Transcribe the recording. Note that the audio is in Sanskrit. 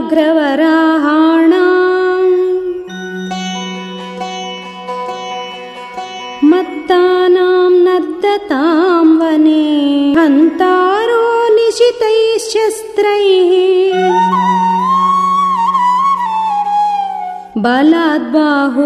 व्याघ्रवराहाणाम् मत्तानां नर्दतां वने। हन्तारो निशितैः शस्त्रैः बलाद्बाहुबलादपि।